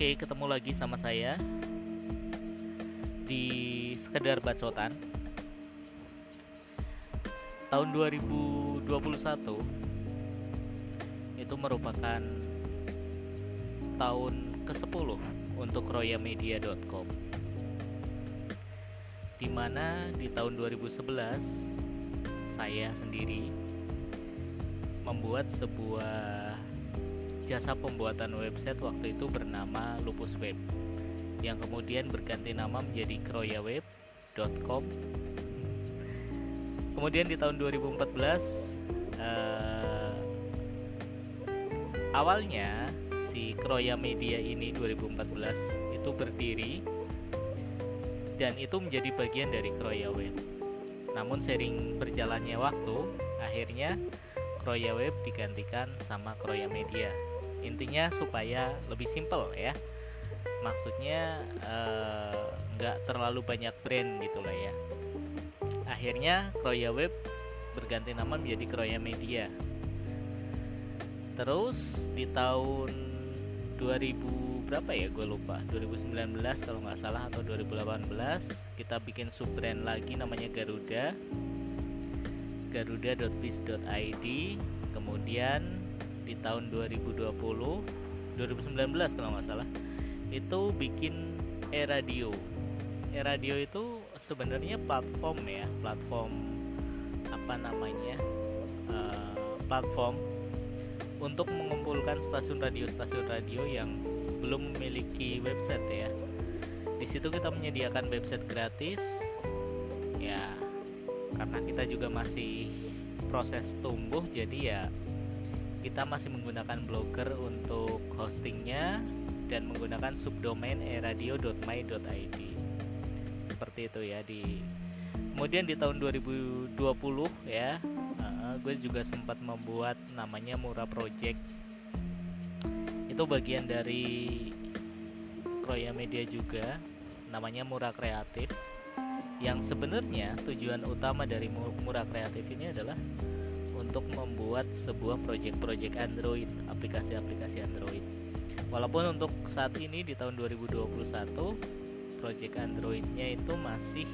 Oke, ketemu lagi sama saya di sekedar bacotan. Tahun 2021 itu merupakan tahun ke-10 untuk royamedia.com. Di mana di tahun 2011 saya sendiri membuat sebuah jasa pembuatan website waktu itu bernama Lupus Web yang kemudian berganti nama menjadi kroyaweb.com kemudian di tahun 2014 eh, awalnya si Kroya Media ini 2014 itu berdiri dan itu menjadi bagian dari Kroya Web. Namun sering berjalannya waktu akhirnya Kroya Web digantikan sama Kroya Media. Intinya supaya lebih simple ya. Maksudnya eh, nggak terlalu banyak brand gitu lah ya. Akhirnya Kroya Web berganti nama menjadi Kroya Media. Terus di tahun 2000 berapa ya? Gue lupa. 2019 kalau nggak salah atau 2018 kita bikin sub brand lagi namanya Garuda garuda.biz.id kemudian di tahun 2020 2019 kalau nggak salah itu bikin e-radio. E-radio itu sebenarnya platform ya platform apa namanya uh, platform untuk mengumpulkan stasiun radio-stasiun radio yang belum memiliki website ya. Di situ kita menyediakan website gratis ya karena kita juga masih proses tumbuh jadi ya kita masih menggunakan blogger untuk hostingnya dan menggunakan subdomain eradio.my.id seperti itu ya di kemudian di tahun 2020 ya gue juga sempat membuat namanya Mura Project. Itu bagian dari Kroya Media juga namanya Mura Kreatif yang sebenarnya tujuan utama dari Mura Kreatif ini adalah untuk membuat sebuah project-project Android, aplikasi-aplikasi Android. Walaupun untuk saat ini di tahun 2021 project Androidnya itu masih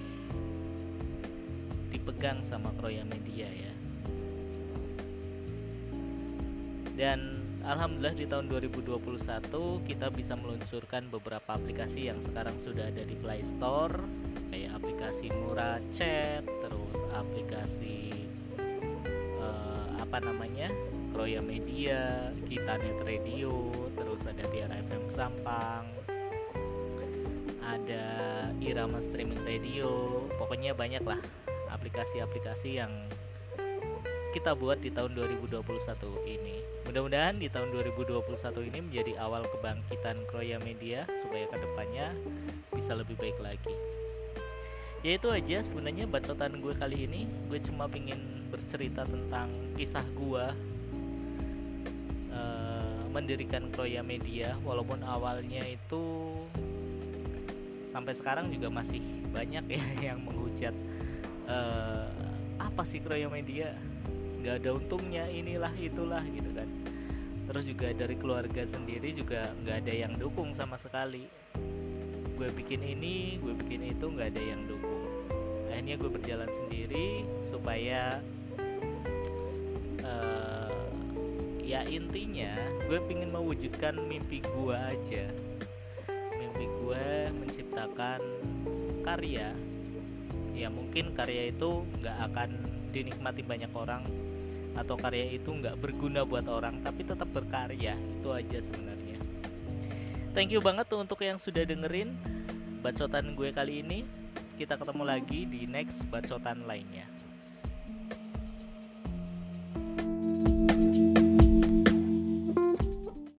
dipegang sama Kroya Media ya. Dan alhamdulillah di tahun 2021 kita bisa meluncurkan beberapa aplikasi yang sekarang sudah ada di Play Store kayak aplikasi Murah Chat, terus aplikasi apa namanya Kroya Media, kita Net Radio, terus ada Tiara FM Sampang, ada Irama Streaming Radio, pokoknya banyak lah aplikasi-aplikasi yang kita buat di tahun 2021 ini. Mudah-mudahan di tahun 2021 ini menjadi awal kebangkitan Kroya Media supaya ke depannya bisa lebih baik lagi. Ya itu aja sebenarnya bacotan gue kali ini. Gue cuma pingin bercerita tentang kisah gue uh, mendirikan Kroya Media. Walaupun awalnya itu sampai sekarang juga masih banyak ya yang menghujat uh, apa sih Kroya Media nggak ada untungnya inilah itulah gitu kan. Terus juga dari keluarga sendiri juga nggak ada yang dukung sama sekali. Gue bikin ini gue bikin itu nggak ada yang dukung. Akhirnya gue berjalan sendiri supaya uh, ya intinya gue ingin mewujudkan mimpi gue aja. Mimpi gue menciptakan karya. Ya mungkin karya itu nggak akan dinikmati banyak orang atau karya itu nggak berguna buat orang tapi tetap berkarya. Itu aja sebenarnya. Thank you banget tuh untuk yang sudah dengerin bacotan gue kali ini. Kita ketemu lagi di next bacotan lainnya.